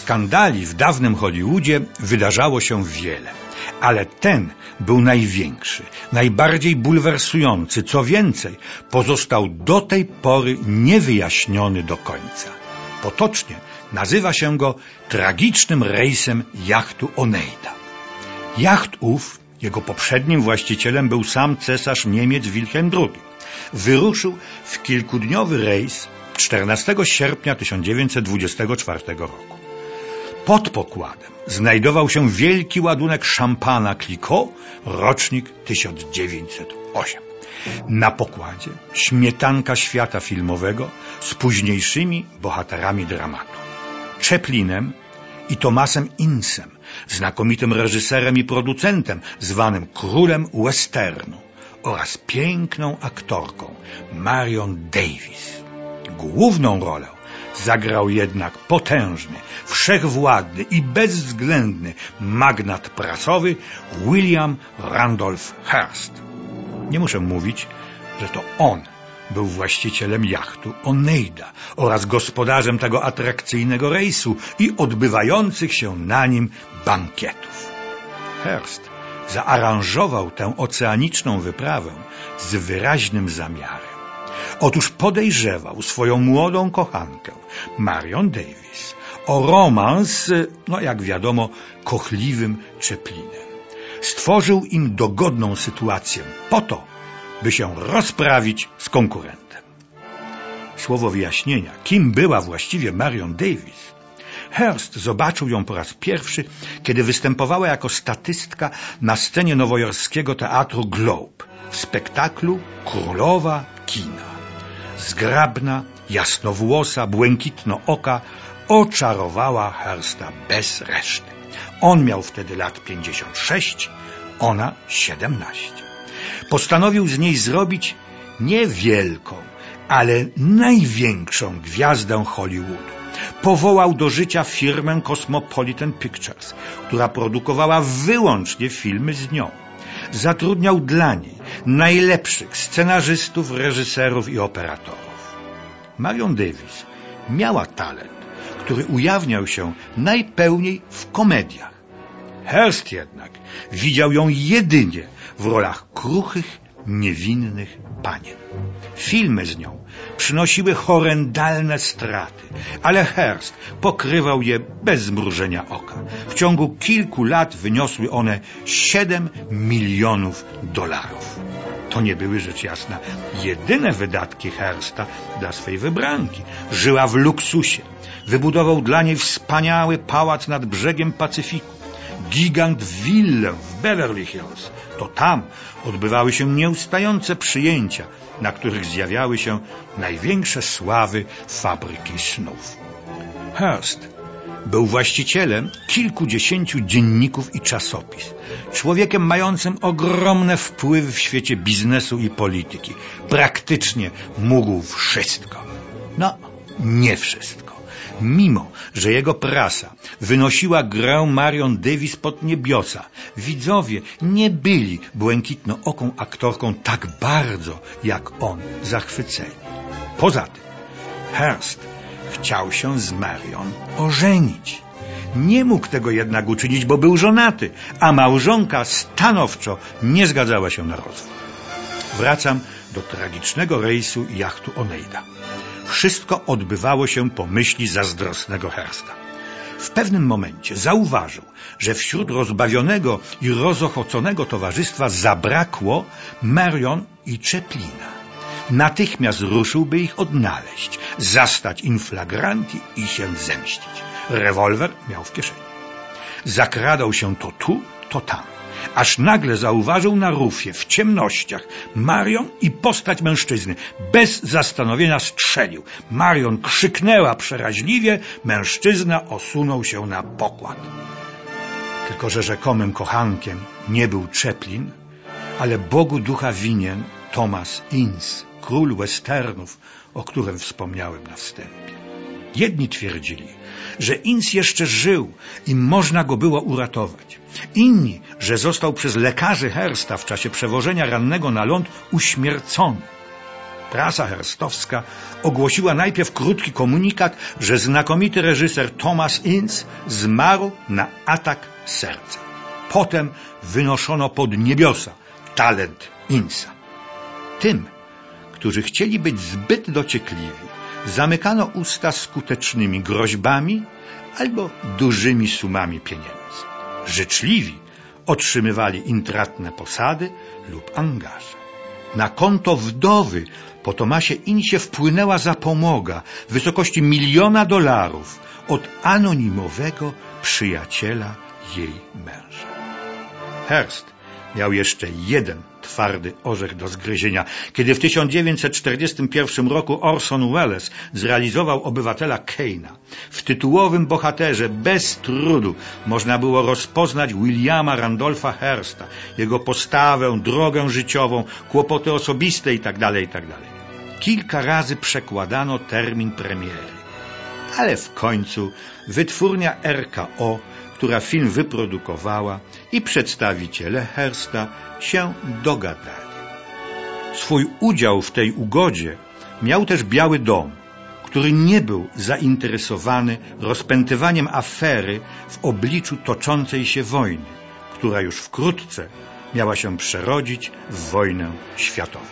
Skandali w dawnym Hollywoodzie wydarzało się wiele, ale ten był największy, najbardziej bulwersujący, co więcej, pozostał do tej pory niewyjaśniony do końca. Potocznie nazywa się go tragicznym rejsem jachtu Oneida. Jacht ów, jego poprzednim właścicielem był sam cesarz Niemiec Wilhelm II. Wyruszył w kilkudniowy rejs 14 sierpnia 1924 roku. Pod pokładem znajdował się wielki ładunek szampana Clicquot, rocznik 1908. Na pokładzie śmietanka świata filmowego z późniejszymi bohaterami dramatu. Chaplinem i Tomasem Insem, znakomitym reżyserem i producentem, zwanym królem westernu oraz piękną aktorką Marion Davis. Główną rolę zagrał jednak potężny, wszechwładny i bezwzględny magnat prasowy William Randolph Hearst. Nie muszę mówić, że to on był właścicielem jachtu Oneida oraz gospodarzem tego atrakcyjnego rejsu i odbywających się na nim bankietów. Hearst zaaranżował tę oceaniczną wyprawę z wyraźnym zamiarem. Otóż podejrzewał swoją młodą kochankę, Marion Davis, o romans, no jak wiadomo, kochliwym Chaplinem. Stworzył im dogodną sytuację po to, by się rozprawić z konkurentem. Słowo wyjaśnienia, kim była właściwie Marion Davis, Hearst zobaczył ją po raz pierwszy, kiedy występowała jako statystka na scenie nowojorskiego teatru Globe w spektaklu Królowa Zgrabna, jasnowłosa, błękitno oka oczarowała Hearsta bez reszty. On miał wtedy lat 56, ona 17. Postanowił z niej zrobić niewielką, ale największą gwiazdę Hollywoodu. Powołał do życia firmę Cosmopolitan Pictures, która produkowała wyłącznie filmy z nią. Zatrudniał dla niej najlepszych scenarzystów, reżyserów i operatorów. Marion Davis miała talent, który ujawniał się najpełniej w komediach. Hearst jednak widział ją jedynie w rolach kruchych, niewinnych panien. Filmy z nią przynosiły horrendalne straty, ale Hearst pokrywał je bez zmrużenia oka. W ciągu kilku lat wyniosły one 7 milionów dolarów. To nie były rzecz jasna jedyne wydatki Hearsta dla swej wybranki. Żyła w luksusie. Wybudował dla niej wspaniały pałac nad brzegiem Pacyfiku gigant willę w Beverly Hills. To tam odbywały się nieustające przyjęcia, na których zjawiały się największe sławy fabryki snów. Hearst był właścicielem kilkudziesięciu dzienników i czasopis. Człowiekiem mającym ogromne wpływy w świecie biznesu i polityki. Praktycznie mógł wszystko. No, nie wszystko. Mimo, że jego prasa wynosiła grę Marion Davis pod niebiosa, widzowie nie byli błękitnooką aktorką tak bardzo, jak on zachwyceni. Poza tym, Hearst chciał się z Marion ożenić. Nie mógł tego jednak uczynić, bo był żonaty, a małżonka stanowczo nie zgadzała się na rozwód. Wracam do tragicznego rejsu jachtu Oneida. Wszystko odbywało się po myśli zazdrosnego Hersta. W pewnym momencie zauważył, że wśród rozbawionego i rozochoconego towarzystwa zabrakło Marion i Czeplina. Natychmiast ruszył, by ich odnaleźć, zastać in flagranti i się zemścić. Rewolwer miał w kieszeni. Zakradał się to tu, to tam. aż nagle zauważył na rufie w ciemnościach Marion i postać mężczyzny. Bez zastanowienia strzelił. Marion krzyknęła przeraźliwie, mężczyzna osunął się na pokład. Tylko, że rzekomym kochankiem nie był Chaplin, ale Bogu ducha winien Thomas Ince, król westernów, o którym wspomniałem na wstępie. Jedni twierdzili, że Ince jeszcze żył i można go było uratować. Inni, że został przez lekarzy Hersta w czasie przewożenia rannego na ląd uśmiercony. Prasa herstowska ogłosiła najpierw krótki komunikat, że znakomity reżyser Thomas Ince zmarł na atak serca. Potem wynoszono pod niebiosa talent Insa. Tym, którzy chcieli być zbyt dociekliwi, zamykano usta skutecznymi groźbami albo dużymi sumami pieniędzy. Życzliwi otrzymywali intratne posady lub angaże. Na konto wdowy po Tomasie Insie wpłynęła zapomoga w wysokości miliona dolarów od anonimowego przyjaciela jej męża. Hearst miał jeszcze jeden twardy orzech do zgryzienia. Kiedy w 1941 roku Orson Welles zrealizował obywatela Keina, w tytułowym bohaterze bez trudu można było rozpoznać Williama Randolpha Hearsta, jego postawę, drogę życiową, kłopoty osobiste itd. itd. Kilka razy przekładano termin premiery, ale w końcu wytwórnia RKO która film wyprodukowała i przedstawiciele Hersta się dogadali. Swój udział w tej ugodzie miał też Biały Dom, który nie był zainteresowany rozpętywaniem afery w obliczu toczącej się wojny, która już wkrótce miała się przerodzić w wojnę światową.